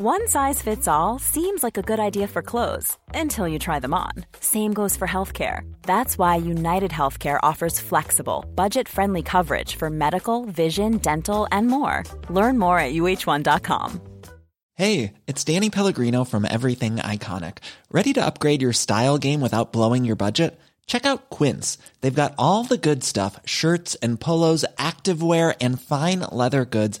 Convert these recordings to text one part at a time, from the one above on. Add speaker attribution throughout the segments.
Speaker 1: One size fits all seems like a good idea for clothes until you try them on. Same goes for healthcare. That's why United Healthcare offers flexible, budget friendly coverage for medical, vision, dental, and more. Learn more at uh1.com.
Speaker 2: Hey, it's Danny Pellegrino from Everything Iconic. Ready to upgrade your style game without blowing your budget? Check out Quince. They've got all the good stuff shirts and polos, activewear, and fine leather goods,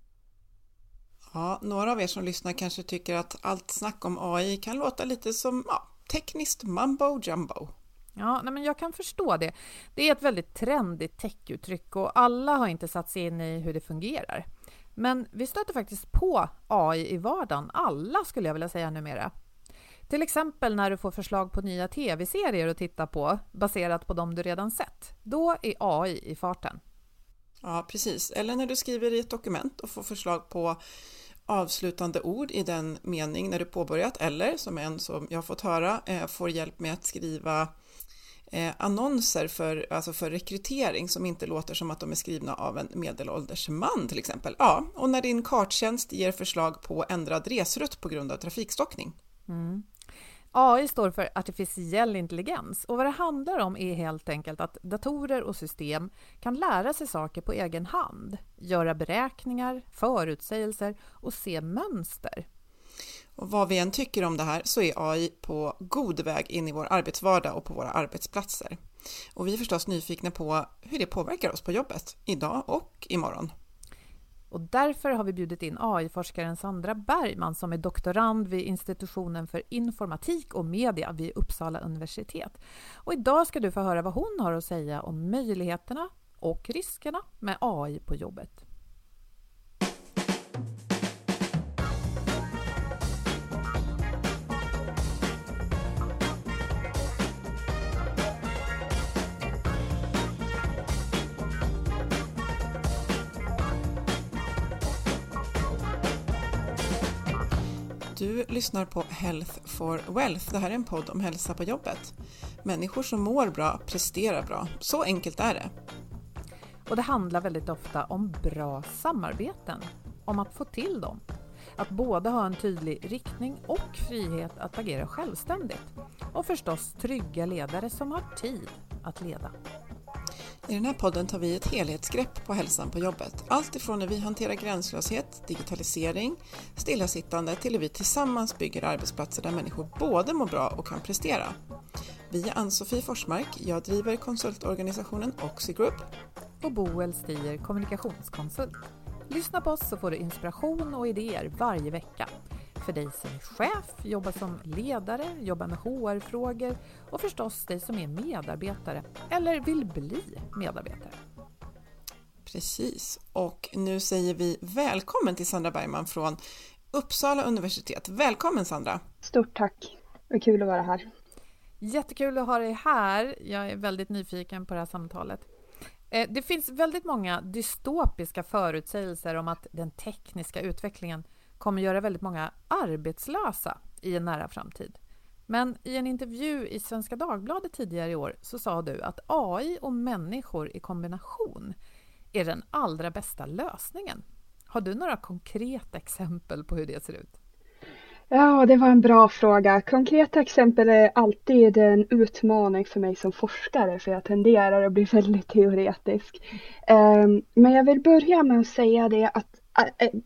Speaker 3: Ja, några av er som lyssnar kanske tycker att allt snack om AI kan låta lite som ja, tekniskt mambo jumbo.
Speaker 4: Ja, nej men jag kan förstå det. Det är ett väldigt trendigt techuttryck och alla har inte satt sig in i hur det fungerar. Men vi stöter faktiskt på AI i vardagen, alla skulle jag vilja säga numera. Till exempel när du får förslag på nya tv-serier att titta på baserat på de du redan sett. Då är AI i farten.
Speaker 3: Ja, precis. Eller när du skriver i ett dokument och får förslag på avslutande ord i den mening när du påbörjat eller som en som jag fått höra eh, får hjälp med att skriva eh, annonser för, alltså för rekrytering som inte låter som att de är skrivna av en medelålders man till exempel. Ja, och när din karttjänst ger förslag på ändrad resrutt på grund av trafikstockning.
Speaker 4: Mm. AI står för artificiell intelligens och vad det handlar om är helt enkelt att datorer och system kan lära sig saker på egen hand, göra beräkningar, förutsägelser och se mönster.
Speaker 3: Och vad vi än tycker om det här så är AI på god väg in i vår arbetsvardag och på våra arbetsplatser. Och vi är förstås nyfikna på hur det påverkar oss på jobbet, idag och imorgon.
Speaker 4: Och därför har vi bjudit in AI-forskaren Sandra Bergman som är doktorand vid institutionen för informatik och media vid Uppsala universitet. Och idag ska du få höra vad hon har att säga om möjligheterna och riskerna med AI på jobbet.
Speaker 3: Du lyssnar på Health for Wealth. Det här är en podd om hälsa på jobbet. Människor som mår bra presterar bra. Så enkelt är det.
Speaker 4: Och det handlar väldigt ofta om bra samarbeten, om att få till dem. Att både ha en tydlig riktning och frihet att agera självständigt. Och förstås trygga ledare som har tid att leda.
Speaker 3: I den här podden tar vi ett helhetsgrepp på hälsan på jobbet. Allt ifrån hur vi hanterar gränslöshet, digitalisering, stillasittande till hur vi tillsammans bygger arbetsplatser där människor både mår bra och kan prestera. Vi är Ann-Sofie Forsmark, jag driver konsultorganisationen Oxigroup.
Speaker 4: Och Boel Stier, kommunikationskonsult. Lyssna på oss så får du inspiration och idéer varje vecka för dig som är chef, jobbar som ledare, jobbar med HR-frågor och förstås dig som är medarbetare eller vill bli medarbetare.
Speaker 3: Precis, och nu säger vi välkommen till Sandra Bergman från Uppsala universitet. Välkommen Sandra!
Speaker 5: Stort tack! Vad kul att vara här.
Speaker 4: Jättekul att ha dig här. Jag är väldigt nyfiken på det här samtalet. Eh, det finns väldigt många dystopiska förutsägelser om att den tekniska utvecklingen kommer göra väldigt många arbetslösa i en nära framtid. Men i en intervju i Svenska Dagbladet tidigare i år så sa du att AI och människor i kombination är den allra bästa lösningen. Har du några konkreta exempel på hur det ser ut?
Speaker 5: Ja, det var en bra fråga. Konkreta exempel är alltid en utmaning för mig som forskare för jag tenderar att bli väldigt teoretisk. Ehm, men jag vill börja med att säga det att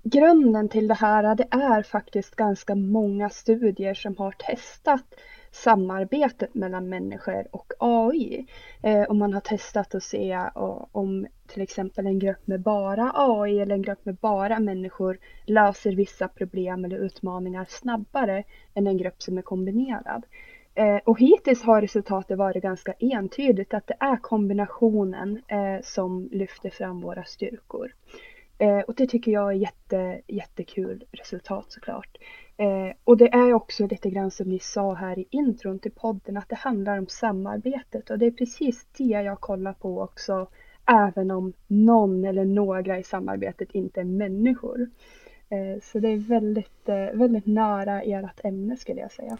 Speaker 5: grunden till det här det är faktiskt ganska många studier som har testat samarbetet mellan människor och AI. Och man har testat att se om till exempel en grupp med bara AI eller en grupp med bara människor löser vissa problem eller utmaningar snabbare än en grupp som är kombinerad. Och hittills har resultatet varit ganska entydigt att det är kombinationen som lyfter fram våra styrkor. Eh, och det tycker jag är jätte, jättekul resultat såklart. Eh, och det är också lite grann som ni sa här i intron till podden att det handlar om samarbetet och det är precis det jag kollar på också även om någon eller några i samarbetet inte är människor. Eh, så det är väldigt, eh, väldigt nära ert ämne skulle jag säga.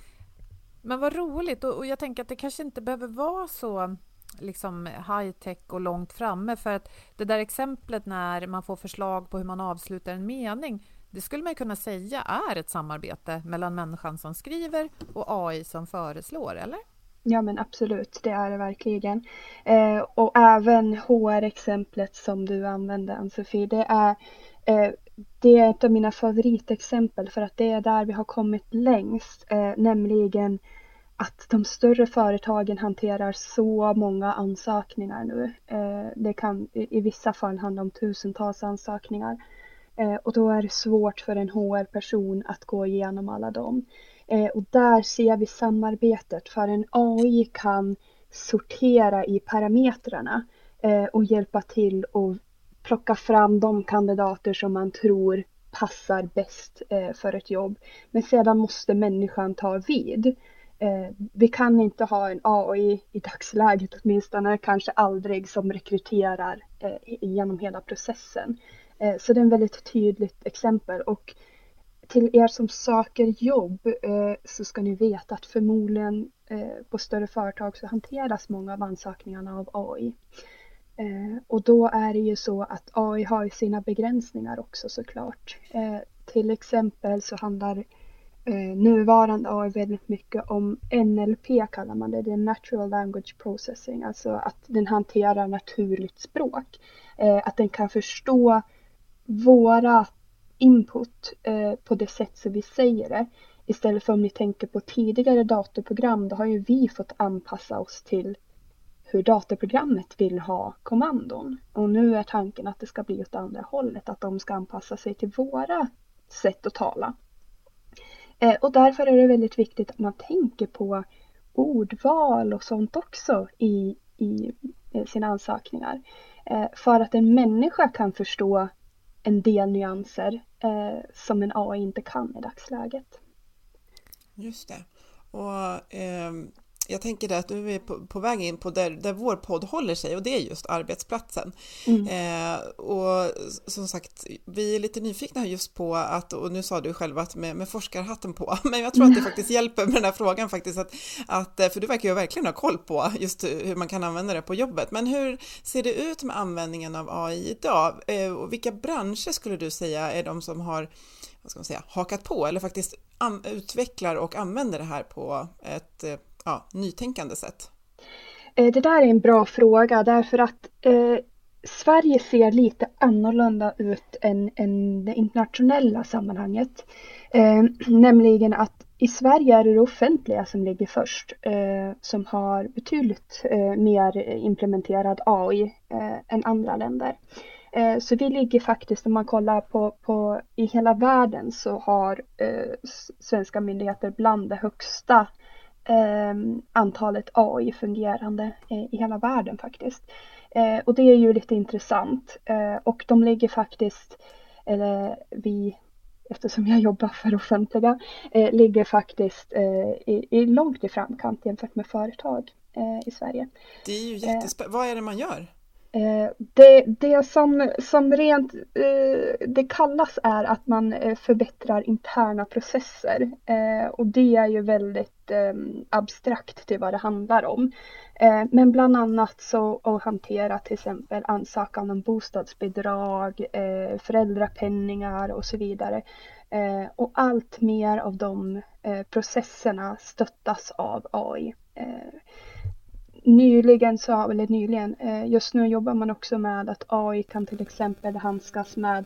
Speaker 4: Men vad roligt och jag tänker att det kanske inte behöver vara så liksom high tech och långt framme för att det där exemplet när man får förslag på hur man avslutar en mening det skulle man kunna säga är ett samarbete mellan människan som skriver och AI som föreslår, eller?
Speaker 5: Ja men absolut, det är det verkligen. Eh, och även HR-exemplet som du använde Ann-Sofie, det är, eh, det är ett av mina favoritexempel för att det är där vi har kommit längst, eh, nämligen att de större företagen hanterar så många ansökningar nu. Eh, det kan i, i vissa fall handla om tusentals ansökningar. Eh, och då är det svårt för en HR-person att gå igenom alla dem. Eh, och där ser vi samarbetet för en AI kan sortera i parametrarna eh, och hjälpa till och plocka fram de kandidater som man tror passar bäst eh, för ett jobb. Men sedan måste människan ta vid. Eh, vi kan inte ha en AI i dagsläget åtminstone, kanske aldrig, som rekryterar eh, genom hela processen. Eh, så det är en väldigt tydligt exempel och till er som söker jobb eh, så ska ni veta att förmodligen eh, på större företag så hanteras många av ansökningarna av AI. Eh, och då är det ju så att AI har sina begränsningar också såklart. Till exempel så handlar Eh, nuvarande AI väldigt mycket om NLP kallar man det, det är Natural Language Processing, alltså att den hanterar naturligt språk. Eh, att den kan förstå våra input eh, på det sätt som vi säger det. Istället för om ni tänker på tidigare datorprogram, då har ju vi fått anpassa oss till hur datorprogrammet vill ha kommandon. Och nu är tanken att det ska bli åt andra hållet, att de ska anpassa sig till våra sätt att tala. Eh, och därför är det väldigt viktigt att man tänker på ordval och sånt också i, i eh, sina ansökningar. Eh, för att en människa kan förstå en del nyanser eh, som en AI inte kan i dagsläget.
Speaker 3: Just det. Och eh, jag tänker att nu är vi på, på väg in på där, där vår podd håller sig och det är just arbetsplatsen. Mm. Eh, och som sagt, vi är lite nyfikna just på att, och nu sa du själv att med, med forskarhatten på, men jag tror att det faktiskt hjälper med den här frågan faktiskt, att, att, för du verkar ju verkligen ha koll på just hur man kan använda det på jobbet. Men hur ser det ut med användningen av AI idag? Eh, och vilka branscher skulle du säga är de som har vad ska man säga, hakat på eller faktiskt utvecklar och använder det här på ett eh, ja, nytänkande sätt?
Speaker 5: Eh, det där är en bra fråga därför att eh, Sverige ser lite annorlunda ut än, än det internationella sammanhanget. Eh, nämligen att i Sverige är det det offentliga som ligger först, eh, som har betydligt eh, mer implementerad AI eh, än andra länder. Eh, så vi ligger faktiskt, om man kollar på, på i hela världen så har eh, svenska myndigheter bland det högsta eh, antalet AI-fungerande eh, i hela världen faktiskt. Eh, och det är ju lite intressant eh, och de ligger faktiskt, eller vi eftersom jag jobbar för offentliga, eh, ligger faktiskt eh, i, i, långt i framkant jämfört med företag i Sverige.
Speaker 3: Det är ju jättespännande. Vad är det man gör?
Speaker 5: Eh, det, det som, som rent eh, det kallas är att man eh, förbättrar interna processer och det är ju väldigt ehm, abstrakt till vad det handlar om. Men bland annat så att hantera till exempel ansökan om bostadsbidrag, föräldrapenningar och så vidare. Och allt mer av de processerna stöttas av AI nyligen så, eller nyligen, eh, just nu jobbar man också med att AI kan till exempel handskas med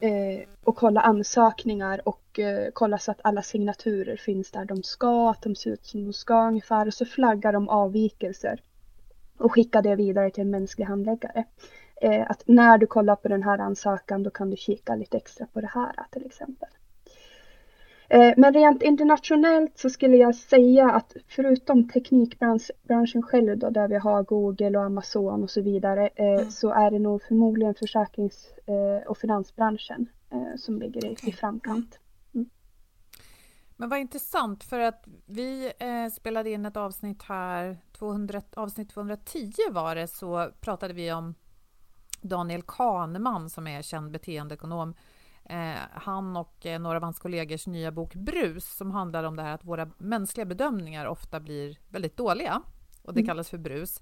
Speaker 5: eh, och kolla ansökningar och eh, kolla så att alla signaturer finns där de ska, att de ser ut som de ska ungefär och så flaggar de avvikelser och skickar det vidare till en mänsklig handläggare. Eh, att när du kollar på den här ansökan då kan du kika lite extra på det här till exempel. Eh, men rent internationellt så skulle jag säga att förutom teknikbranschen själv då, där vi har Google och Amazon och så vidare, eh, mm. så är det nog förmodligen försäkrings eh, och finansbranschen som ligger i, i framkant. Mm.
Speaker 4: Men vad intressant, för att vi spelade in ett avsnitt här, 200, avsnitt 210 var det, så pratade vi om Daniel Kahneman som är känd beteendeekonom eh, han och eh, några av hans kollegors nya bok Brus som handlar om det här att våra mänskliga bedömningar ofta blir väldigt dåliga och det mm. kallas för brus.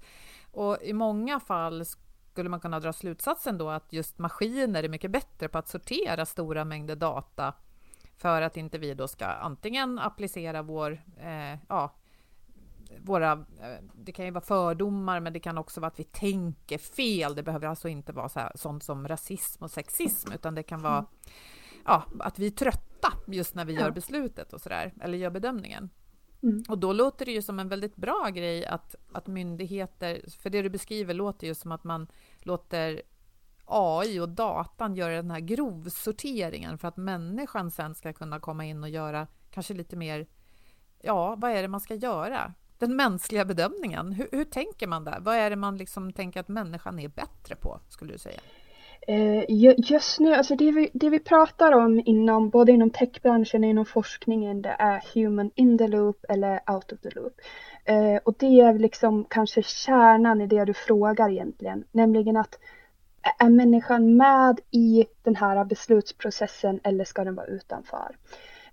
Speaker 4: Och i många fall skulle man kunna dra slutsatsen då att just maskiner är mycket bättre på att sortera stora mängder data för att inte vi då ska antingen applicera vår eh, ja, våra, eh, det kan ju vara fördomar, men det kan också vara att vi tänker fel. Det behöver alltså inte vara så här, sånt som rasism och sexism, utan det kan vara mm. ja, att vi är trötta just när vi gör beslutet och så där, eller gör bedömningen. Mm. Och då låter det ju som en väldigt bra grej att, att myndigheter, för det du beskriver låter ju som att man låter AI och datan göra den här grovsorteringen för att människan sen ska kunna komma in och göra kanske lite mer, ja, vad är det man ska göra? Den mänskliga bedömningen. Hur, hur, tänker man där? Vad är det man liksom tänker att människan är bättre på, skulle du säga?
Speaker 5: Eh, just nu, alltså det vi, det vi pratar om inom, både inom techbranschen och inom forskningen, det är human in the loop eller out of the loop. Eh, och det är liksom kanske kärnan i det du frågar egentligen, nämligen att är människan med i den här beslutsprocessen eller ska den vara utanför?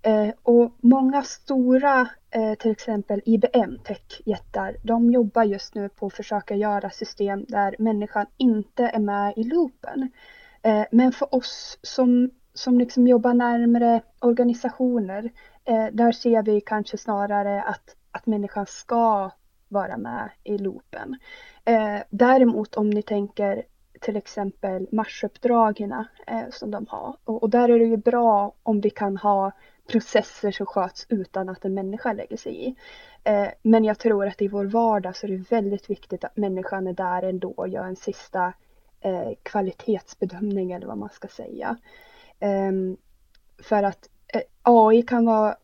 Speaker 5: Eh, och många stora, eh, till exempel IBM techjättar, de jobbar just nu på att försöka göra system där människan inte är med i loopen. Eh, men för oss som, som liksom jobbar närmare organisationer, eh, där ser vi kanske snarare att, att människan ska vara med i loopen. Eh, däremot om ni tänker till exempel marsuppdragen eh, som de har. Och, och, där är det ju bra om vi kan ha processer som sköts utan att en människa lägger sig i. Eh, men jag tror att i vår vardag så är det väldigt viktigt att människan är där ändå och gör en sista eh, kvalitetsbedömning eller vad man ska säga. Eh, för att eh, AI kan vara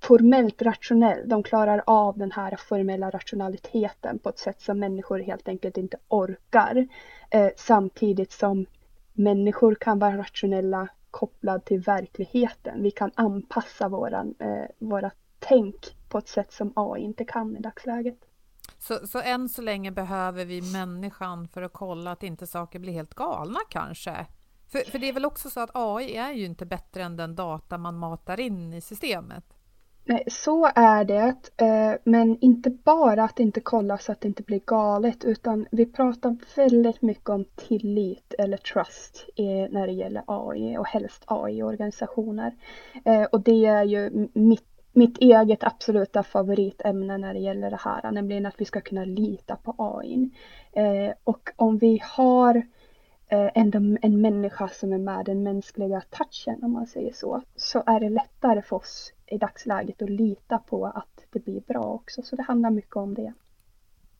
Speaker 5: formellt rationell. De klarar av den här formella rationaliteten på ett sätt som människor helt enkelt inte orkar. Eh, samtidigt som människor kan vara rationella kopplad till verkligheten. Vi kan anpassa våran, eh, våra tänk på ett sätt som AI inte kan i dagsläget.
Speaker 4: Så, så än så länge behöver vi människan för att kolla att inte saker blir helt galna kanske? För, för det är väl också så att AI är ju inte bättre än den data man matar in i systemet?
Speaker 5: Nej, så är det. Eh, men inte bara att inte kolla så att det inte blir galet utan vi pratar väldigt mycket om tillit eller trust när det gäller AI och helst AI-organisationer. Eh, och det är ju mitt, mitt eget absoluta favoritämne när det gäller det här, nämligen att vi ska kunna lita på AI. Eh, och om vi har eh, en, en människa som är med den mänskliga touchen om man säger så, så är det lättare för oss i dagsläget att lita på att det blir bra också. Så det handlar mycket om det.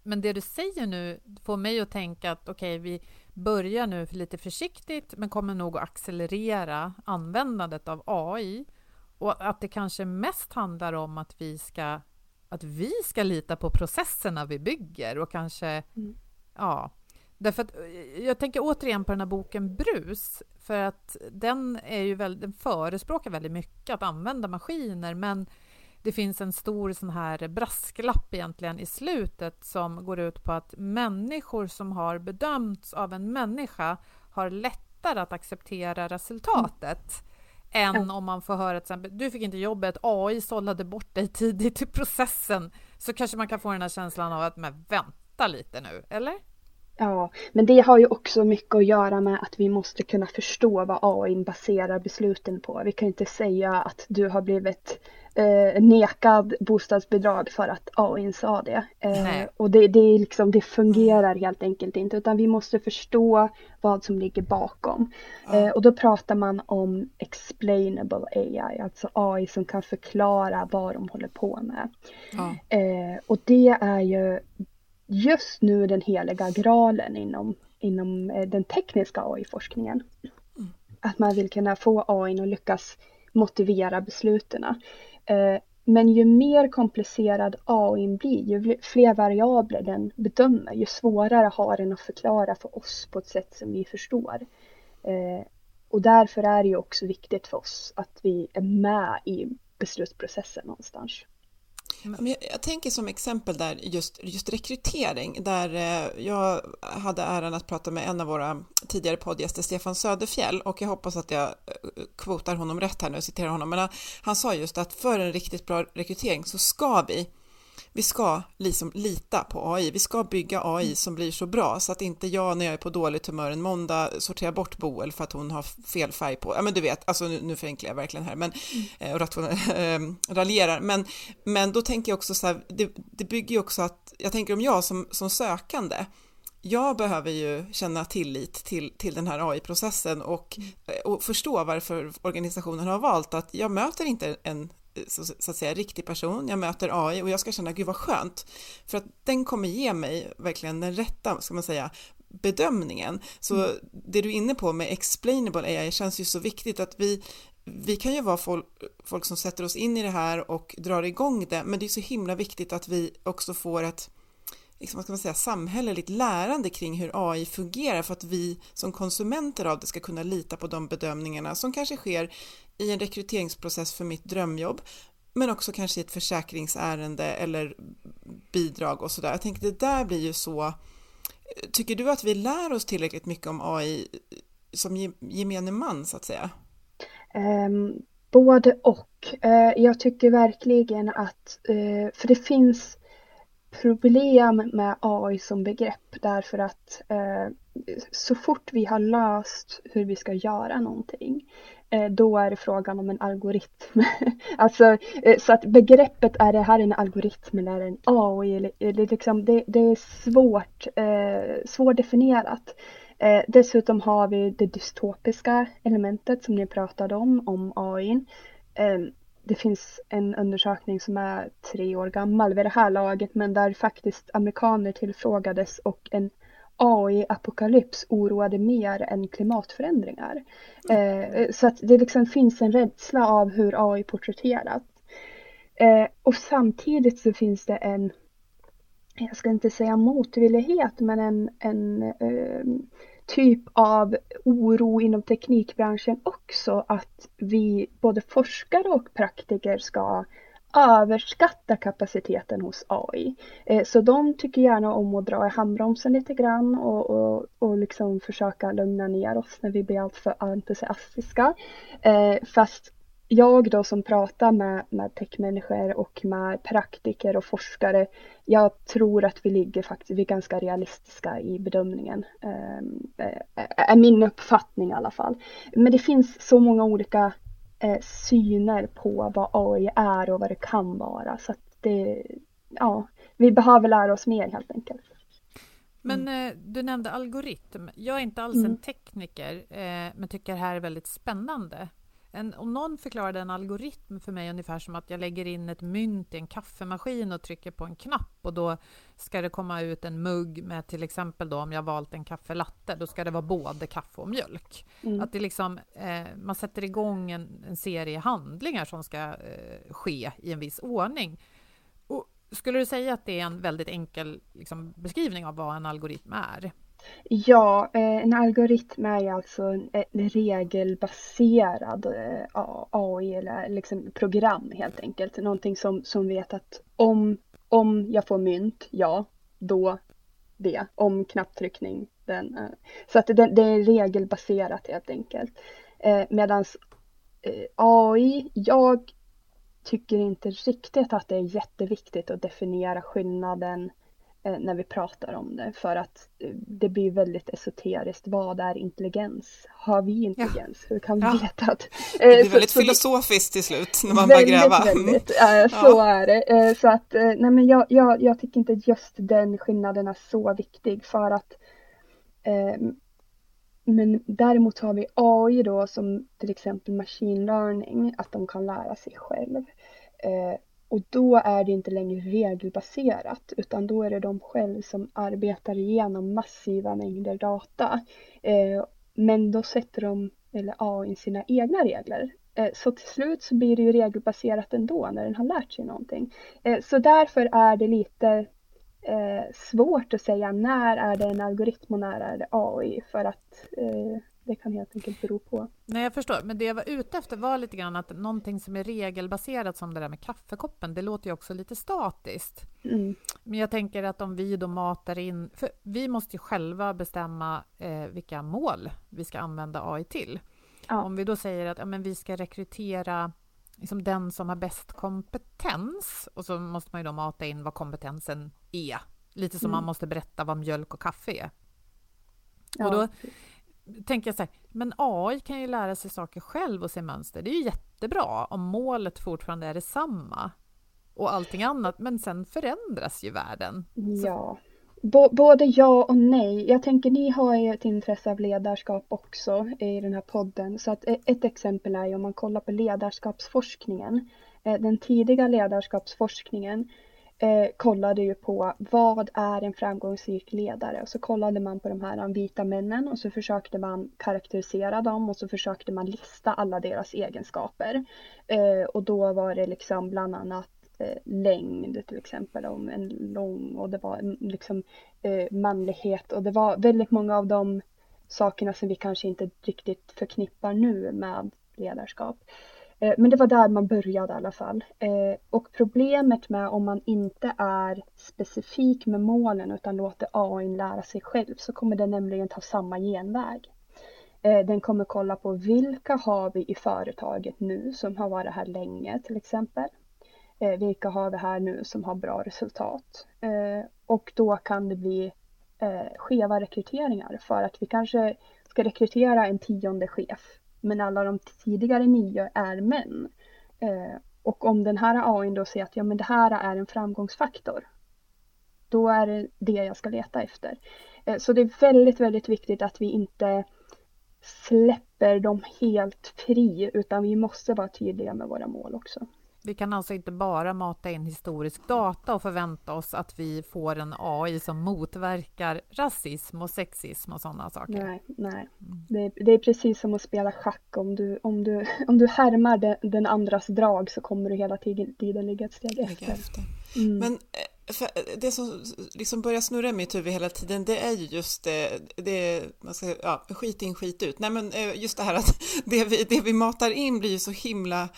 Speaker 4: Men det du säger nu får mig att tänka att okej, okay, vi börjar nu lite försiktigt men kommer nog att accelerera användandet av AI och att det kanske mest handlar om att vi ska, att vi ska lita på processerna vi bygger och kanske mm. ja, Därför att, eh, jag tänker återigen på den här boken Brus, för att den, är ju väldigt, den förespråkar väldigt mycket att använda maskiner, men det finns en stor sån här brasklapp egentligen i slutet som går ut på att människor som har bedömts av en människa har lättare att acceptera resultatet mm. än om man får höra till exempel, du fick inte jobbet, AI sållade bort dig tidigt i processen, så kanske man kan få den här känslan av att men vänta lite nu, eller?
Speaker 5: Ja, men det har ju också mycket att göra med att vi måste kunna förstå vad AI baserar besluten på. Vi kan inte säga att du har blivit eh, nekad bostadsbidrag för att AI sa det. Eh, och det, det, liksom, det fungerar helt enkelt inte utan vi måste förstå vad som ligger bakom. Eh, och då pratar man om explainable AI, alltså AI som kan förklara vad de håller på med. Eh, och det är ju just nu den heliga graalen inom, inom eh, den tekniska AI-forskningen. Mm. Att man vill kunna få AI att lyckas motivera besluten. Eh, men ju mer komplicerad AI blir, ju fler variabler den bedömer, ju svårare har den att förklara för oss på ett sätt som vi förstår. Eh, och därför är det ju också viktigt för oss att vi är med i beslutsprocessen någonstans.
Speaker 3: Jag, jag tänker som exempel där just, just rekrytering, där eh, jag hade äran att prata med en av våra tidigare poddgäster, Stefan Söderfjell, och jag hoppas att jag eh, kvotar honom rätt här nu, citerar honom, men han, han sa just att för en riktigt bra rekrytering så ska vi vi ska liksom lita på AI. Vi ska bygga AI mm. som blir så bra så att inte jag när jag är på dåligt humör en måndag sorterar bort Boel för att hon har fel färg på. Ja, men du vet, alltså nu, nu förenklar jag verkligen här, men mm. Eh, och rational, äh, raljerar. Men, men då tänker jag också så här, det, det bygger ju också att jag tänker om jag som, som sökande jag behöver ju känna tillit till, till den här AI-processen och, mm. och förstå varför organisationen har valt att jag möter inte en så, så, att säga riktig person, jag möter AI och jag ska känna gud vad skönt för att den kommer ge mig verkligen den rätta, ska man säga, bedömningen. Så mm. det du är inne på med explainable AI känns ju så viktigt att vi vi kan ju vara folk, folk som sätter oss in i det här och drar igång det, men det är så himla viktigt att vi också får ett liksom, vad ska man säga, samhälleligt lärande kring hur AI fungerar för att vi som konsumenter av det ska kunna lita på de bedömningarna som kanske sker i en rekryteringsprocess för mitt drömjobb men också kanske i ett försäkringsärende eller bidrag och sådär. Jag tänker det där blir ju så Tycker du att vi lär oss tillräckligt mycket om AI som gemene man så att säga?
Speaker 5: Um, både och. Uh, jag tycker verkligen att, uh, för det finns problem med AI som begrepp därför att eh, så fort vi har löst hur vi ska göra någonting Eh, då är det frågan om en algoritm. alltså, eh, så att begreppet är det här en algoritm eller en AI, eller, eller liksom, det, det, är svårt, eh, svårdefinierat. Eh, dessutom har vi det dystopiska elementet som ni pratade om, om AI. Eh, det finns en undersökning som är tre år gammal vid det här laget men där faktiskt amerikaner tillfrågades och en AI-apokalyps oroade mer än klimatförändringar. Eh, så att det liksom finns en rädsla av hur AI porträtteras. Eh, och samtidigt så finns det en, jag ska inte säga motvillighet, men en, en eh, typ av oro inom teknikbranschen också att vi, både forskare och praktiker ska överskatta kapaciteten hos AI. Eh, så de tycker gärna om att dra i handbromsen lite grann och, och, och liksom försöka lugna ner oss när vi blir alltför entusiastiska. Eh, fast jag då som pratar med, med techmänniskor och med praktiker och forskare, jag tror att vi ligger faktiskt, vi är ganska realistiska i bedömningen. Eh, är min uppfattning i alla fall. Men det finns så många olika eh, syner på vad AI är och vad det kan vara. Så att det, ja, vi behöver lära oss mer helt enkelt.
Speaker 4: Men mm. eh, du nämnde algoritm. Jag är inte alls mm. en tekniker, eh, men tycker det här är väldigt spännande. En, om någon förklarade en algoritm för mig ungefär som att jag lägger in ett mynt i en kaffemaskin och trycker på en knapp och då ska det komma ut en mugg med till exempel då om jag valt en kaffelatte, då ska det vara både kaffe och mjölk. Mm. Att det liksom, eh, man sätter igång en, en, serie handlingar som ska eh, ske i en viss ordning. Och skulle du säga att det är en väldigt enkel liksom, beskrivning av vad en algoritm är?
Speaker 5: Ja, eh, en algoritm är alltså en regelbaserad eh, AI eller liksom program helt enkelt. Någonting som, som vet att om, om jag får mynt, ja, då det. Om knapptryckning, den. Eh. Så att det, det är regelbaserat helt enkelt. Medan AI, jag tycker inte riktigt att det är jätteviktigt att definiera skillnaden när vi pratar om det för att eh, det blir väldigt esoteriskt. Vad är intelligens? Har vi intelligens? Ja. Hur kan vi ja. veta att...
Speaker 3: Eh, det blir väldigt så, filosofiskt till slut när man väldigt, börjar gräva.
Speaker 5: Väldigt, äh, så ja. är det. Så att, nej men jag, jag, jag tycker inte just den skillnaden är så viktig för att men däremot har vi AI då som till exempel machine learning, att de kan lära sig själv. Eh, och då är det inte längre regelbaserat utan då är det de själv som arbetar igenom massiva mängder data. Eh, men då sätter de, eller AI, sina egna regler. Eh, så till slut så blir det ju regelbaserat ändå när den har lärt sig någonting. Eh, så därför är det lite eh, svårt att säga när är det en algoritm och när är det AI för att eh, det kan helt enkelt bero på.
Speaker 4: Nej, jag förstår. Men det jag var ute efter var lite grann att någonting som är regelbaserat som det där med kaffekoppen, det låter ju också lite statiskt. Mm. Men jag tänker att om vi då matar in, för vi måste ju själva bestämma eh, vilka mål vi ska använda AI till. Ja. Om vi då säger att ja, men vi ska rekrytera liksom den som har bäst kompetens och så måste man ju då mata in vad kompetensen är. Lite som mm. man måste berätta vad mjölk och kaffe är. Ja. Och då tänker jag så här, men AI kan ju lära sig saker själv och se mönster. Det är ju jättebra om målet fortfarande är detsamma och allting annat, men sen förändras ju världen.
Speaker 5: Ja, B både ja och nej. Jag tänker ni har ju ett intresse av ledarskap också i den här podden. Så att e-, ett exempel är ju om man kollar på ledarskapsforskningen. Eh, den tidiga ledarskapsforskningen eh, kollade ju på vad är en framgångsrik ledare och så kollade man på de här vita männen och så försökte man karaktärisera dem och så försökte man lista alla deras egenskaper. Eh, och då var det liksom bland annat eh, längd till exempel, om en lång och det var liksom eh, manlighet och det var väldigt många av de sakerna som vi kanske inte riktigt förknippar nu med ledarskap. Eh, men det var där man började i alla fall. Eh, och problemet med om man inte är specifik med målen utan låter AI lära sig själv så kommer den nämligen ta samma genväg. Eh, den kommer kolla på vilka har vi i företaget nu som har varit här länge till exempel. Vilka har vi här nu som har bra resultat? Och då kan det bli skeva rekryteringar för att vi kanske ska rekrytera en tionde chef men alla de tidigare nio är män. Eh, och om den här AI då säger att ja, men det här är en framgångsfaktor, då är det det jag ska leta efter. Eh, så det är väldigt, väldigt viktigt att vi inte släpper dem helt fri, utan vi måste vara tydliga med våra mål också.
Speaker 4: Vi kan alltså inte bara mata in historisk data och förvänta oss att vi får en AI som motverkar rasism och sexism och sådana saker.
Speaker 5: Nej, nej. Mm. Det, är, det är precis som att spela schack. Om du, om du, om du härmar den, den andras drag så kommer du hela tiden, tiden ligga ett steg efter. efter.
Speaker 3: Mm. Men eh, det som liksom börjar snurra i mitt huvud hela tiden, det är ju just det, det man ska, ja, skit in, skit ut. Nej, men eh, just det här att det vi, det vi matar in blir ju så himla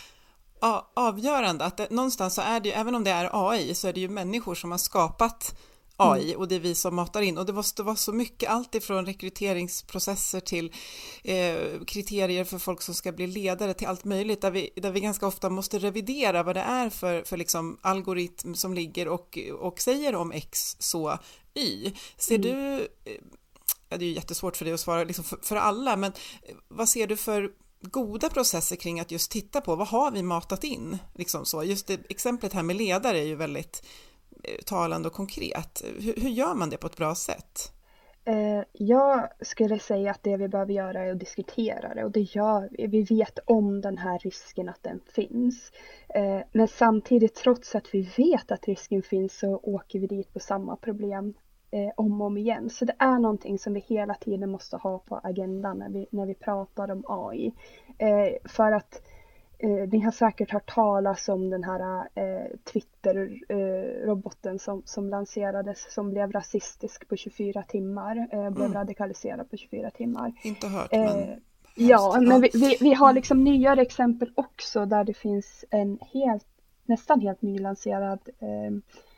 Speaker 3: avgörande. Att det, någonstans så är det ju, även om det är AI, så är det ju människor som har skapat AI mm. och det är vi som matar in och det måste vara så mycket, allt ifrån rekryteringsprocesser till eh, kriterier för folk som ska bli ledare till allt möjligt där vi, där vi ganska ofta måste revidera vad det är för, för liksom algoritm som ligger och, och säger om X så Y. Ser mm. du, eh, ja, det är ju jättesvårt för dig att svara liksom för, för alla, men vad ser du för goda processer kring att just titta på vad har vi matat in? Liksom så. Just det, exemplet här med ledare är ju väldigt eh, talande och konkret. Hur, hur, gör man det på ett bra sätt?
Speaker 5: Eh, jag skulle säga att det vi behöver göra är att diskutera det och det gör vi. Vi vet om den här risken att den finns. Eh, men samtidigt trots att vi vet att risken finns så åker vi dit på samma problem eh, om och om igen. Så det är någonting som vi hela tiden måste ha på agendan när vi, när vi pratar om AI. Eh, för att eh, ni har säkert hört talas om den här eh, Twitter-roboten som, som lanserades som blev rasistisk på 24 timmar, eh, blev mm. radikaliserad på 24 timmar.
Speaker 3: Inte hört men
Speaker 5: eh, Ja, men vi, vi, vi, har liksom nyare exempel också där det finns en helt, nästan helt nylanserad eh,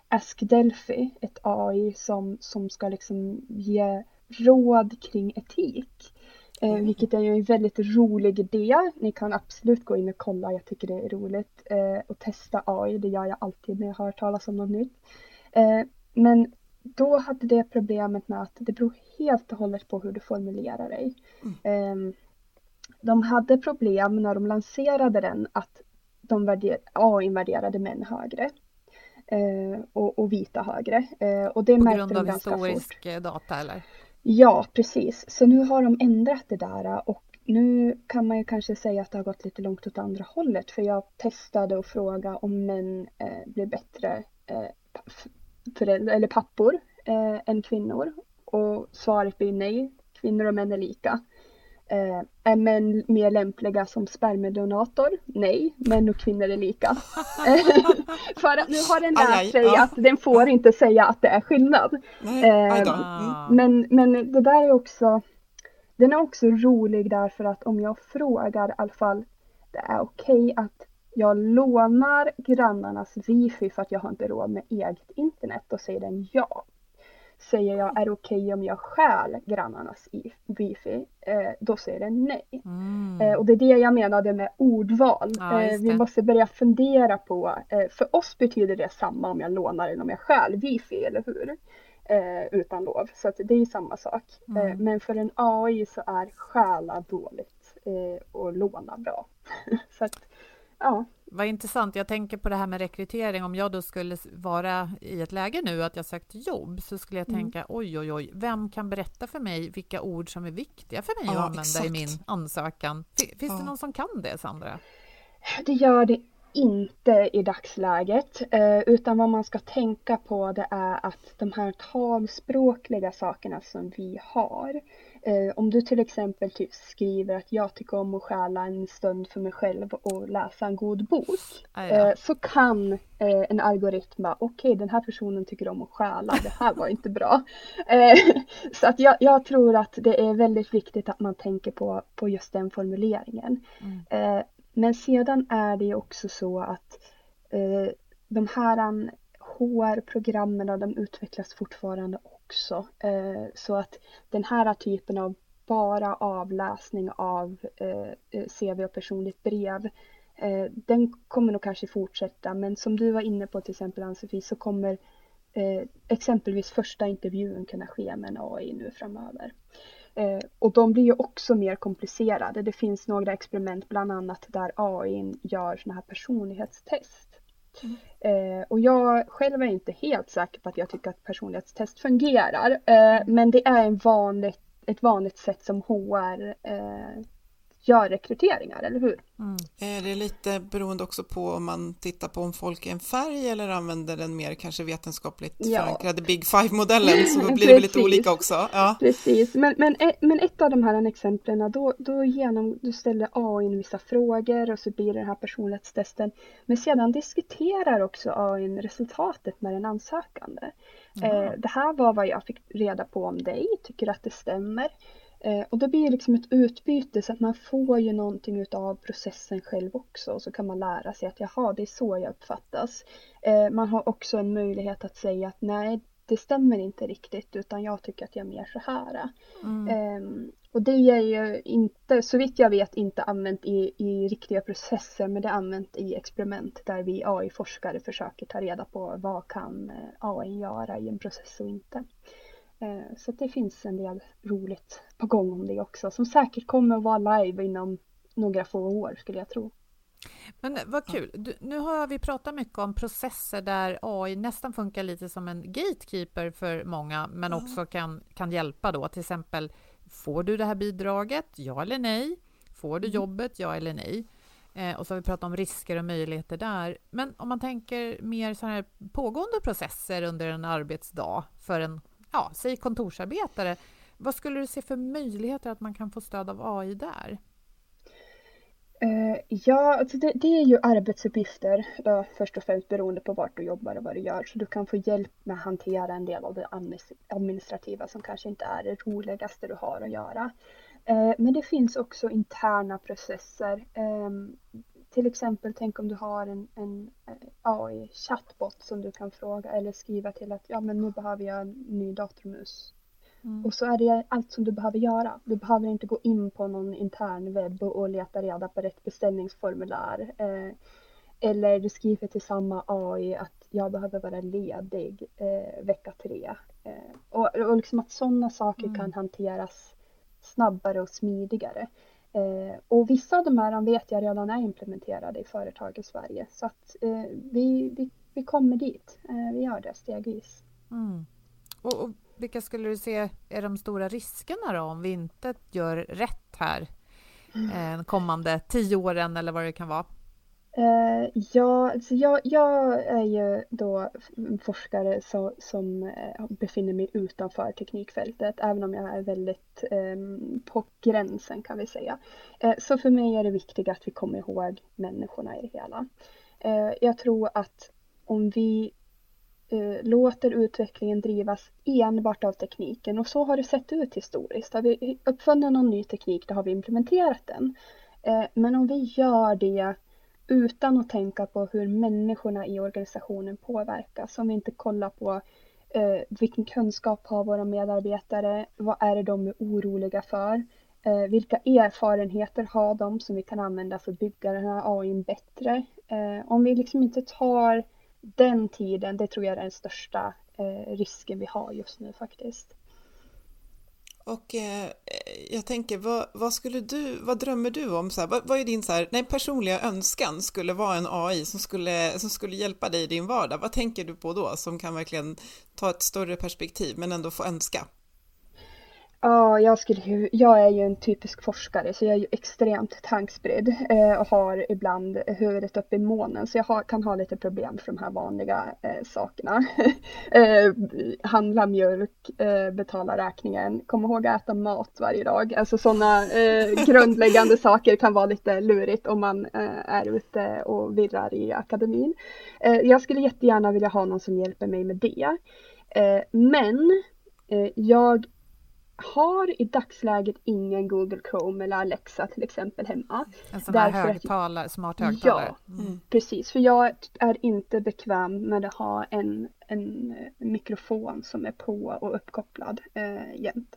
Speaker 5: Ask Delphi, ett AI som, som ska liksom ge råd kring etik. Eh, mm. vilket är ju en väldigt rolig idé. Ni kan absolut gå in och kolla, jag tycker det är roligt. Eh, och testa AI, det gör jag alltid när jag hör talas om något nytt. Eh, men då hade det problemet med att det beror helt och hållet på hur du formulerar dig. Mm. De hade problem när de lanserade den att de värder, AI värderade män högre. Eh, och, och, vita högre. Eh, och det
Speaker 4: På
Speaker 5: märkte
Speaker 4: grund av historisk
Speaker 5: fort.
Speaker 4: data eller?
Speaker 5: Ja, precis. Så nu har de ändrat det där och nu kan man ju kanske säga att det har gått lite långt åt andra hållet för jag testade och fråga om män eh, blir bättre eh, eller pappor eh, än kvinnor och svaret blir nej. Kvinnor och män är lika. Eh, är män mer lämpliga som spermiedonator? Nej, män och kvinnor är lika. För att nu har den lärt
Speaker 3: Aj, aj,
Speaker 5: sig
Speaker 3: ja.
Speaker 5: att den får inte säga att det är skillnad.
Speaker 3: Nej, aj.
Speaker 5: Eh,
Speaker 3: Mm.
Speaker 5: Men, men det där är också, den är också rolig därför att om jag frågar i alla fall, det är okej att jag lånar grannarnas wifi för att jag har inte råd med eget internet, då säger den ja. Säger jag är det okej om jag stjäl grannarnas i- wifi, eh, då säger den nej.
Speaker 4: Mm.
Speaker 5: Eh, och det är det jag menade med ordval.
Speaker 4: Ja,
Speaker 5: eh, vi måste börja fundera på, eh, för oss betyder det samma om jag lånar än om jag stjäl wifi, eller hur? Eh, utan lov, så det är samma sak. Eh,
Speaker 4: Mm.
Speaker 5: men för en AI så är stjäla dåligt och låna bra. så att, ja.
Speaker 4: Vad intressant. Jag tänker på det här med rekrytering. Om jag då skulle vara i ett läge nu att jag sökt jobb så skulle jag
Speaker 5: Mm.
Speaker 4: tänka oj, oj, oj, vem kan berätta för mig vilka ord som är viktiga för mig
Speaker 3: Ja,
Speaker 4: att använda
Speaker 3: exakt.
Speaker 4: i min ansökan? Fi- Finns det
Speaker 3: Ja.
Speaker 4: någon som kan det, Sandra?
Speaker 5: Det gör det inte i dagsläget, eh, utan vad man ska tänka på det är att de här talspråkliga sakerna som vi har, om du till exempel typ skriver att jag tycker om att stjäla en stund för mig själv och läsa en god bok,
Speaker 4: Ah, ja.
Speaker 5: eh, så kan eh, en algoritm bara, okej den här personen tycker om att stjäla, det här var inte bra. Eh, så att jag, jag tror att det är väldigt viktigt att man tänker på, på just den formuleringen. Eh, men sedan är det ju också så att eh, de här HR-programmen de utvecklas fortfarande också. Eh, så att den här typen av bara avläsning av eh, eh, CV och personligt brev den kommer nog kanske fortsätta men som du var inne på till exempel Ann-Sofie så kommer exempelvis första intervjun kunna ske med en AI nu framöver. Och de blir ju också mer komplicerade. Det finns några experiment bland annat där AI gör sådana här personlighetstest. Eh, och jag själv är inte helt säker på att jag tycker att personlighetstest fungerar. Eh, men det är en vanligt, ett vanligt sätt som HR eh, gör rekryteringar, eller hur?
Speaker 3: Är det lite beroende också på om man tittar på om folk är en färg eller använder den mer kanske vetenskapligt
Speaker 5: Ja.
Speaker 3: förankrade Big Five-modellen så blir det lite olika också. Ja.
Speaker 5: Precis, men, men, e- men ett av de här exemplen då, då, genom, då ställer AI in vissa frågor och så blir det den här personlighetstesten. Men sedan diskuterar också AI resultatet med den ansökande. Eh, det här var vad jag fick reda på om dig, tycker att det stämmer. Eh, och det blir liksom ett utbyte så att man får ju någonting utav processen själv också. Och så kan man lära sig att jaha, det är så jag uppfattas. Eh, man har också en möjlighet att säga att nej, det stämmer inte riktigt utan jag tycker att jag är mer så här. Ehm, och det är ju inte, så vitt jag vet, inte använt i, i riktiga processer men det är använt i experiment där vi AI-forskare försöker ta reda på vad kan eh, AI göra i en process och inte. Eh, Så det finns en del roligt på gång om det också som säkert kommer att vara live inom några få år skulle jag tro.
Speaker 4: Men vad kul. Du, nu har vi pratat mycket om processer där AI nästan funkar lite som en gatekeeper för många, men också kan, kan hjälpa då. Till exempel, får du det här bidraget? Ja eller nej? Får du jobbet? Ja eller nej? Eh, och så har vi pratat om risker och möjligheter där. Men om man tänker mer så här pågående processer under en arbetsdag för en, ja, säg kontorsarbetare. Vad skulle du se för möjligheter att man kan få stöd av AI där?
Speaker 5: Eh, ja, alltså det, det är ju arbetsuppgifter då, först och främst beroende på vart du jobbar och vad du gör. Så du kan få hjälp med att hantera en del av det administrativa som kanske inte är det roligaste du har att göra. Eh, men det finns också interna processer. Ehm, till exempel, tänk om du har en, en eh, AI-chatbot som du kan fråga eller skriva till att ja, men nu behöver jag en ny datormus. Och så är det allt som du behöver göra. Du behöver inte gå in på någon intern webb och, och leta reda på rätt beställningsformulär. Eh, eller du skriver till samma AI att jag behöver vara ledig eh, vecka tre. Eh, och, och liksom att sådana saker mm. kan hanteras snabbare och smidigare. Eh, och vissa av de här vet jag redan är implementerade i företag i Sverige. Så att eh, vi, vi, vi kommer dit. Eh, vi gör det stegvis.
Speaker 4: Mm. Och, och, vilka skulle du se är de stora riskerna då om vi inte gör rätt här mm. eh, kommande tio åren eller vad det kan vara?
Speaker 5: Uh, ja, alltså jag, jag, är ju då forskare så, som uh, befinner mig utanför teknikfältet, även om jag är väldigt um, på gränsen kan vi säga. Uh, så för mig är det viktigt att vi kommer ihåg människorna i det hela. jag tror att om vi låter utvecklingen drivas enbart av tekniken, och så har det sett ut historiskt. Har vi uppfunnit någon ny teknik, då har vi implementerat den. men om vi gör det utan att tänka på hur människorna i organisationen påverkas. Om vi inte kollar på eh, vilken kunskap har våra medarbetare? Vad är det de är oroliga för? Eh, vilka erfarenheter har de som vi kan använda för att bygga den här AI bättre? Eh, om vi liksom inte tar den tiden, det tror jag är den största eh, risken vi har just nu faktiskt.
Speaker 3: Och eh, jag tänker, vad, vad, skulle du, vad drömmer du om? Så här, vad, vad, är din så här, nej, personliga önskan skulle vara en AI som skulle, som skulle hjälpa dig i din vardag? Vad tänker du på då som kan verkligen ta ett större perspektiv men ändå få önska?
Speaker 5: Ja, jag, skulle, jag är ju en typisk forskare så jag är ju extremt tankspridd eh, och har ibland huvudet uppe i månen så jag har, kan ha lite problem för de här vanliga eh, sakerna. eh, handla mjölk, eh, betala räkningen, kom ihåg att äta mat varje dag. Alltså sådana eh, grundläggande saker kan vara lite lurigt om man eh, är ute och virrar i akademin. jag skulle jättegärna vilja ha någon som hjälper mig med det. men jag har i dagsläget ingen Google Chrome eller Alexa till exempel hemma.
Speaker 4: En sån här högtalare, smart högtalare?
Speaker 5: Ja, mm. precis. För jag är inte bekväm med att ha en, en mikrofon som är på och uppkopplad eh, jämt.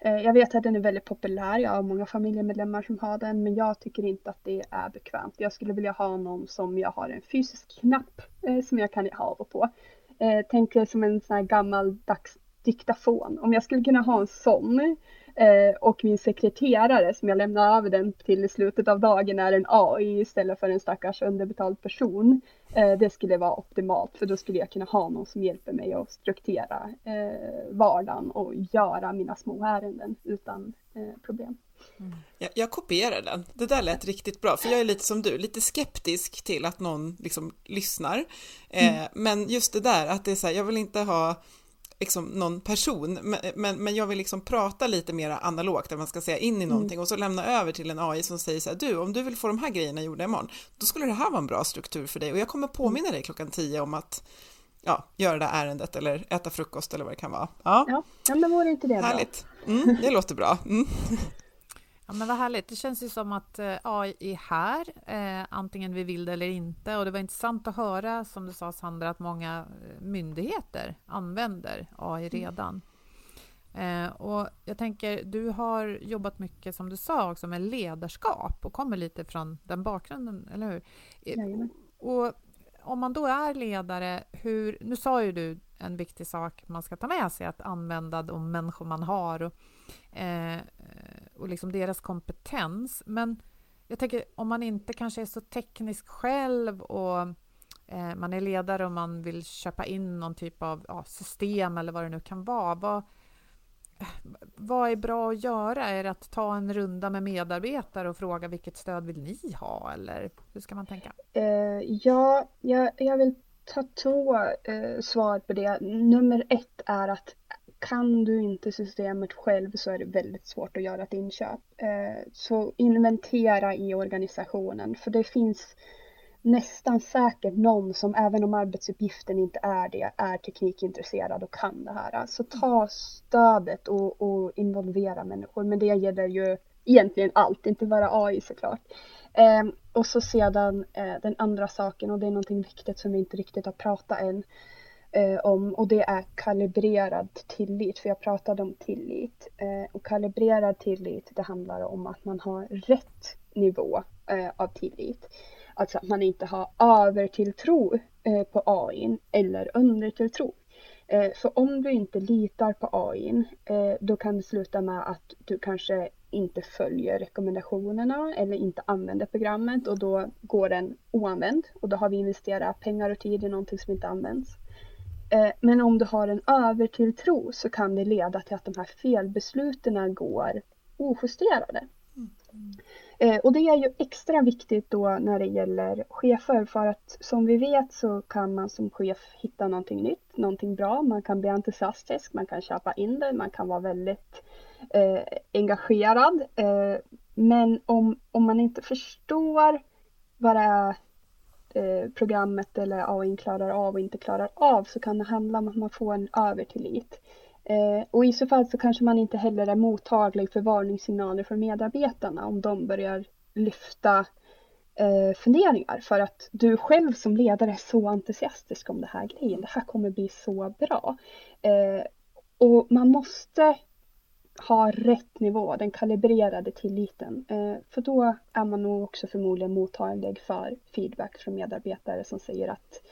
Speaker 5: Eh, jag vet att den är väldigt populär, jag har många familjemedlemmar som har den, men jag tycker inte att det är bekvämt. Jag skulle vilja ha någon som jag har en fysisk knapp eh, som jag kan ha och på. Eh, tänk som en sån här gammaldags diktafon. Om jag skulle kunna ha en sån eh, och min sekreterare som jag lämnar över den till i slutet av dagen är en AI istället för en stackars underbetald person. Eh, det skulle vara optimalt för då skulle jag kunna ha någon som hjälper mig att strukturera eh, vardagen och göra mina små ärenden utan problem.
Speaker 3: Mm. Jag, jag, kopierar den. Det där lät riktigt bra, för jag är lite som du, lite skeptisk till att någon liksom lyssnar. Eh, mm. Men just det där att det är så här, jag vill inte ha liksom någon person, men, men, men, jag vill liksom prata lite mer analogt, man ska säga, in i mm. någonting mm. och så lämna över till en AI som säger så här, du, om du vill få de här grejerna gjorda imorgon, då skulle det här vara en bra struktur för dig och jag kommer påminna dig klockan tio om att ja, göra det här ärendet eller äta frukost eller vad det kan vara.
Speaker 5: Ja, ja, men vore inte det
Speaker 3: Härligt. bra? Mm, det låter bra. Mm.
Speaker 4: Ja, men vad härligt. Det känns ju som att eh, AI är här, eh, antingen vi vill det eller inte. Och det var intressant att höra, som du sa Sandra, att många eh, myndigheter använder AI mm. redan. Mm. Eh, och jag tänker, du har jobbat mycket, som du sa, också med ledarskap och kommer lite från den bakgrunden, eller hur?
Speaker 5: Mm.
Speaker 4: Och om man då är ledare, hur, nu sa ju du en viktig sak man ska ta med sig, att använda de människor man har och, eh, och liksom deras kompetens. Men jag tänker om man inte kanske är så teknisk själv och eh, man är ledare och man vill köpa in någon typ av ja, system eller vad det nu kan vara. Vad, vad är bra att göra? Är det att ta en runda med medarbetare och fråga vilket stöd vill ni ha? Eller hur ska man tänka?
Speaker 5: Uh, ja, jag, jag vill ta två uh, svar på det. Nummer ett är att kan du inte systemet själv så är det väldigt svårt att göra ett inköp. Eh, så inventera i organisationen för det finns nästan säkert någon som även om arbetsuppgiften inte är det är teknikintresserad och kan det här. Så ta stödet och, och involvera människor. Men det gäller ju egentligen allt, inte bara AI såklart. Eh, och så sedan eh, den andra saken och det är någonting viktigt som vi inte riktigt har pratat än eh, om och det är kalibrerad tillit. För jag pratade om tillit eh, och kalibrerad tillit det handlar om att man har rätt nivå eh, av tillit. Alltså att man inte har övertilltro eh, på AI eller undertilltro. Eh, så om du inte litar på AI, eh, då kan det sluta med att du kanske inte följer rekommendationerna eller inte använder programmet och då går den oanvänd och då har vi investerat pengar och tid i någonting som inte används. Eh, men om du har en övertilltro så kan det leda till att de här felbesluten går ojusterade. Mm. Och det är ju extra viktigt då när det gäller chefer för att som vi vet så kan man som chef hitta någonting nytt, någonting bra, man kan bli entusiastisk, man kan köpa in det, man kan vara väldigt eh, engagerad. Eh, men om, om man inte förstår vad det är eh, programmet eller AI klarar av och inte klarar av så kan det handla om att man får en övertillit. Eh, och i så fall så kanske man inte heller är mottaglig för varningssignaler från medarbetarna om de börjar lyfta eh, funderingar för att du själv som ledare är så entusiastisk om det här grejen. Det här kommer bli så bra. Eh, och man måste ha rätt nivå, den kalibrerade tilliten. Eh, för då är man nog också förmodligen mottaglig för feedback från medarbetare som säger att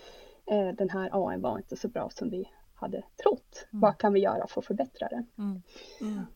Speaker 5: eh, den här AI var inte så bra som vi hade trott. Mm. Vad kan vi göra för att förbättra den? Mm.
Speaker 3: Mm.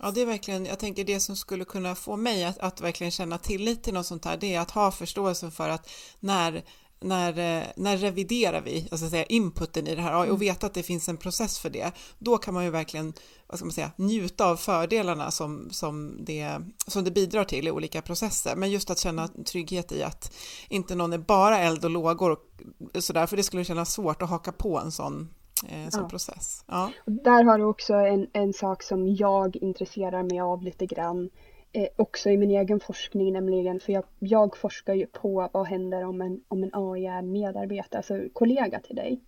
Speaker 3: Ja, det är verkligen, jag tänker det som skulle kunna få mig att, att verkligen känna tillit till något sånt här, det är att ha förståelse för att när när, eh, när reviderar vi alltså säga, inputen i det här och mm. veta att det finns en process för det, då kan man ju verkligen vad ska man säga, njuta av fördelarna som, som, det, som det bidrar till i olika processer. Men just att känna trygghet i att inte någon är bara eld och lågor och sådär, för det skulle kännas svårt att haka på en sån eh, som ja. process. Ja.
Speaker 5: Där har du också en, en sak som jag intresserar mig av lite grann eh, också i min egen forskning nämligen, för jag, jag forskar ju på vad händer om en, om en AI är medarbetare, alltså kollega till dig.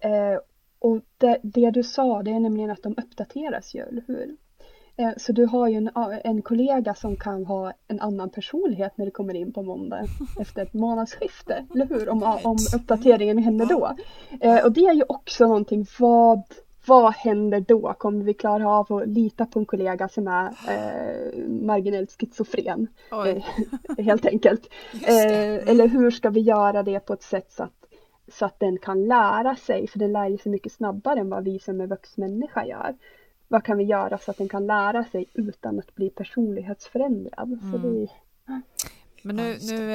Speaker 5: Eh, och det, det, du sa, det är nämligen att de uppdateras ju, eller hur? Eh, så du har ju en, en kollega som kan ha en annan personlighet när du kommer in på måndag efter ett månadsskifte, eller hur? Om, om uppdateringen händer då. Eh, och det är ju också någonting, vad vad händer då? Kommer vi klara av att lita på en kollega som är eh, marginellt schizofren? Eh, helt enkelt. Eh, eller hur ska vi göra det på ett sätt så att, så att den kan lära sig? För den lär sig mycket snabbare än vad vi som är vuxmänniska gör. Vad kan vi göra så att den kan lära sig utan att bli personlighetsförändrad? Mm. Det,
Speaker 4: men nu, nu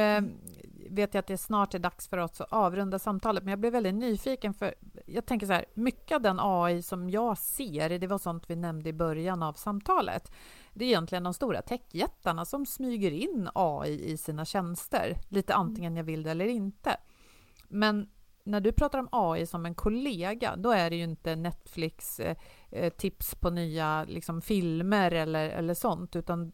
Speaker 4: vet jag att det snart är dags för oss att avrunda samtalet, men jag blev väldigt nyfiken för jag tänker så här, mycket av den AI som jag ser, det var sånt vi nämnde i början av samtalet, det är egentligen de stora techjättarna som smyger in AI i sina tjänster, lite mm. antingen jag vill det eller inte. Men när du pratar om AI som en kollega, då är det ju inte Netflix eh, eh tips på nya liksom, filmer eller, eller sånt, utan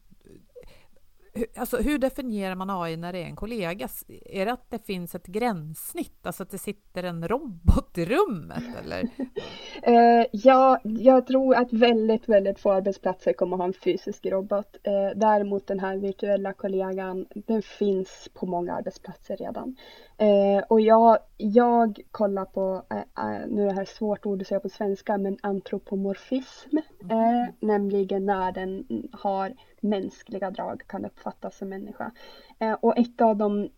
Speaker 4: Alltså, hur definierar man AI när det är en kollega? Är det att det finns ett gränssnitt, alltså att det sitter en robot i rummet? Eller?
Speaker 5: Uh, ja, jag tror att väldigt, väldigt få arbetsplatser kommer att ha en fysisk robot. Uh, däremot den här virtuella kollegan, den finns på många arbetsplatser redan. Uh, och jag, jag kollar på, nu är det här svårt ord att säga på svenska, men antropomorfism, mm. nämligen när den har mänskliga drag kan uppfattas som människa. Eh, och ett av de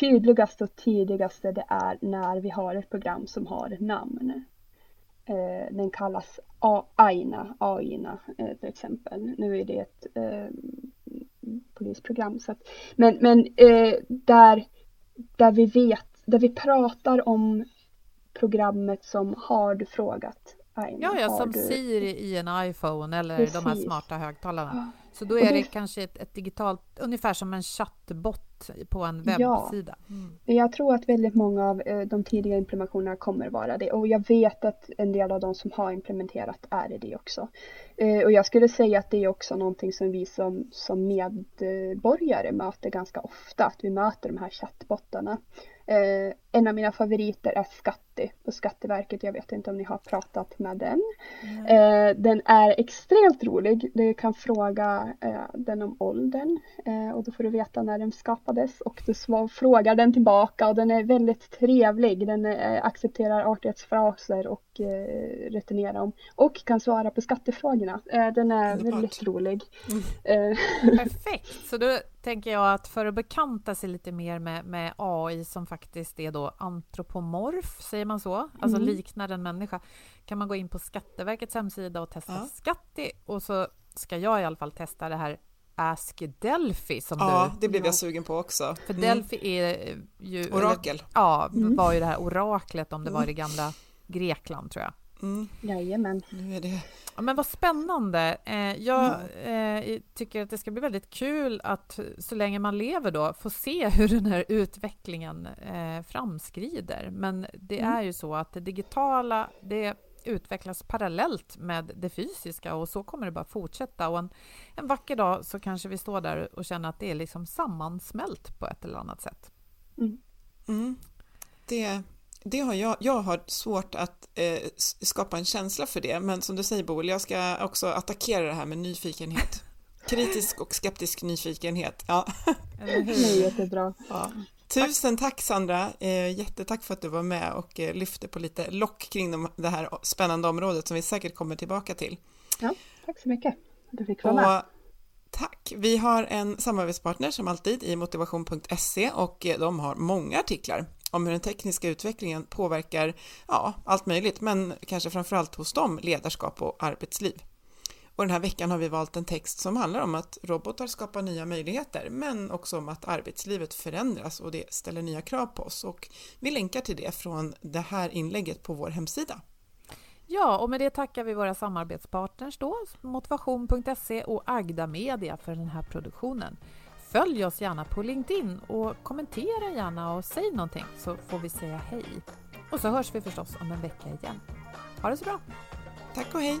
Speaker 5: tydligaste och tidigaste det är när vi har ett program som har namn. Eh, den kallas AINA, AINA eh, till exempel. Nu är det ett polisprogram. Så att, men men där, där vi vet, där vi pratar om programmet som har du frågat
Speaker 4: Aina, Ja, ja som du... Siri i en iPhone eller Precis. de här smarta högtalarna. Så då är det, kanske ett, ett, digitalt, ungefär som en chattbot på en webbsida. Ja, mm.
Speaker 5: jag tror att väldigt många av eh, de tidiga implementationerna kommer vara det och jag vet att en del av de som har implementerat är det också. Eh, och jag skulle säga att det är också någonting som vi som, som medborgare möter ganska ofta, att vi möter de här chattbottarna. Eh, en av mina favoriter är Skatti på Skatteverket. Jag vet inte om ni har pratat med den. Mm. Eh, den är extremt rolig. Du kan fråga eh, den om åldern eh, och då får du veta när den skapades och du svar, frågar den tillbaka och den är väldigt trevlig. Den eh, accepterar artighetsfraser och eh, returnerar dem och kan svara på skattefrågorna. Eh, den är
Speaker 3: Underbart.
Speaker 5: väldigt rolig.
Speaker 3: Mm.
Speaker 5: Eh,
Speaker 4: Perfekt! Så då tänker jag att för att bekanta sig lite mer med, med AI som faktiskt är då antropomorf, säger man så? Alltså
Speaker 5: Mm.
Speaker 4: liknar en människa. Kan man gå in på Skatteverkets hemsida och testa
Speaker 3: Ja.
Speaker 4: Skatti och så ska jag i alla fall testa det här Ask Delphi som
Speaker 3: Ja,
Speaker 4: du...
Speaker 3: det blev jag sugen på också.
Speaker 4: För
Speaker 3: Mm.
Speaker 4: Delphi är ju...
Speaker 3: Orakel.
Speaker 4: Eller, ja, var ju det här oraklet om det var i det gamla Grekland tror jag.
Speaker 3: Mm,
Speaker 5: jajamän.
Speaker 3: nu är det...
Speaker 4: Ja, men vad spännande. Eh, jag eh, tycker att det ska bli väldigt kul att så länge man lever då få se hur den här utvecklingen eh, framskrider. Men det är ju så att det digitala det utvecklas parallellt med det fysiska och så kommer det bara fortsätta. Och en, en vacker dag så kanske vi står där och känner att det är liksom sammansmält på ett eller annat sätt.
Speaker 3: Mm. Det, det har jag, jag har svårt att eh, skapa en känsla för det, men som du säger Boel, jag ska också attackera det här med nyfikenhet. Kritisk och skeptisk nyfikenhet. Ja.
Speaker 5: Det är jättebra.
Speaker 3: Ja. Tusen tack Sandra, eh, jättetack för att du var med och eh, lyfte på lite lock kring de, det här spännande området som vi säkert kommer tillbaka till.
Speaker 5: Ja, tack så mycket. att Du fick vara med.
Speaker 3: Och tack! Vi har en samarbetspartner som alltid i motivation.se och eh, de har många artiklar om hur den tekniska utvecklingen påverkar ja, allt möjligt, men kanske framförallt hos dem ledarskap och arbetsliv. Och den här veckan har vi valt en text som handlar om att robotar skapar nya möjligheter, men också om att arbetslivet förändras och det ställer nya krav på oss. Och vi länkar till det från det här inlägget på vår hemsida.
Speaker 4: Ja, och med det tackar vi våra samarbetspartners då, motivation.se och Agda Media för den här produktionen. Följ oss gärna på LinkedIn och kommentera gärna och säg någonting så får vi säga hej. Och så hörs vi förstås om en vecka igen. Ha det så bra!
Speaker 3: Tack och hej!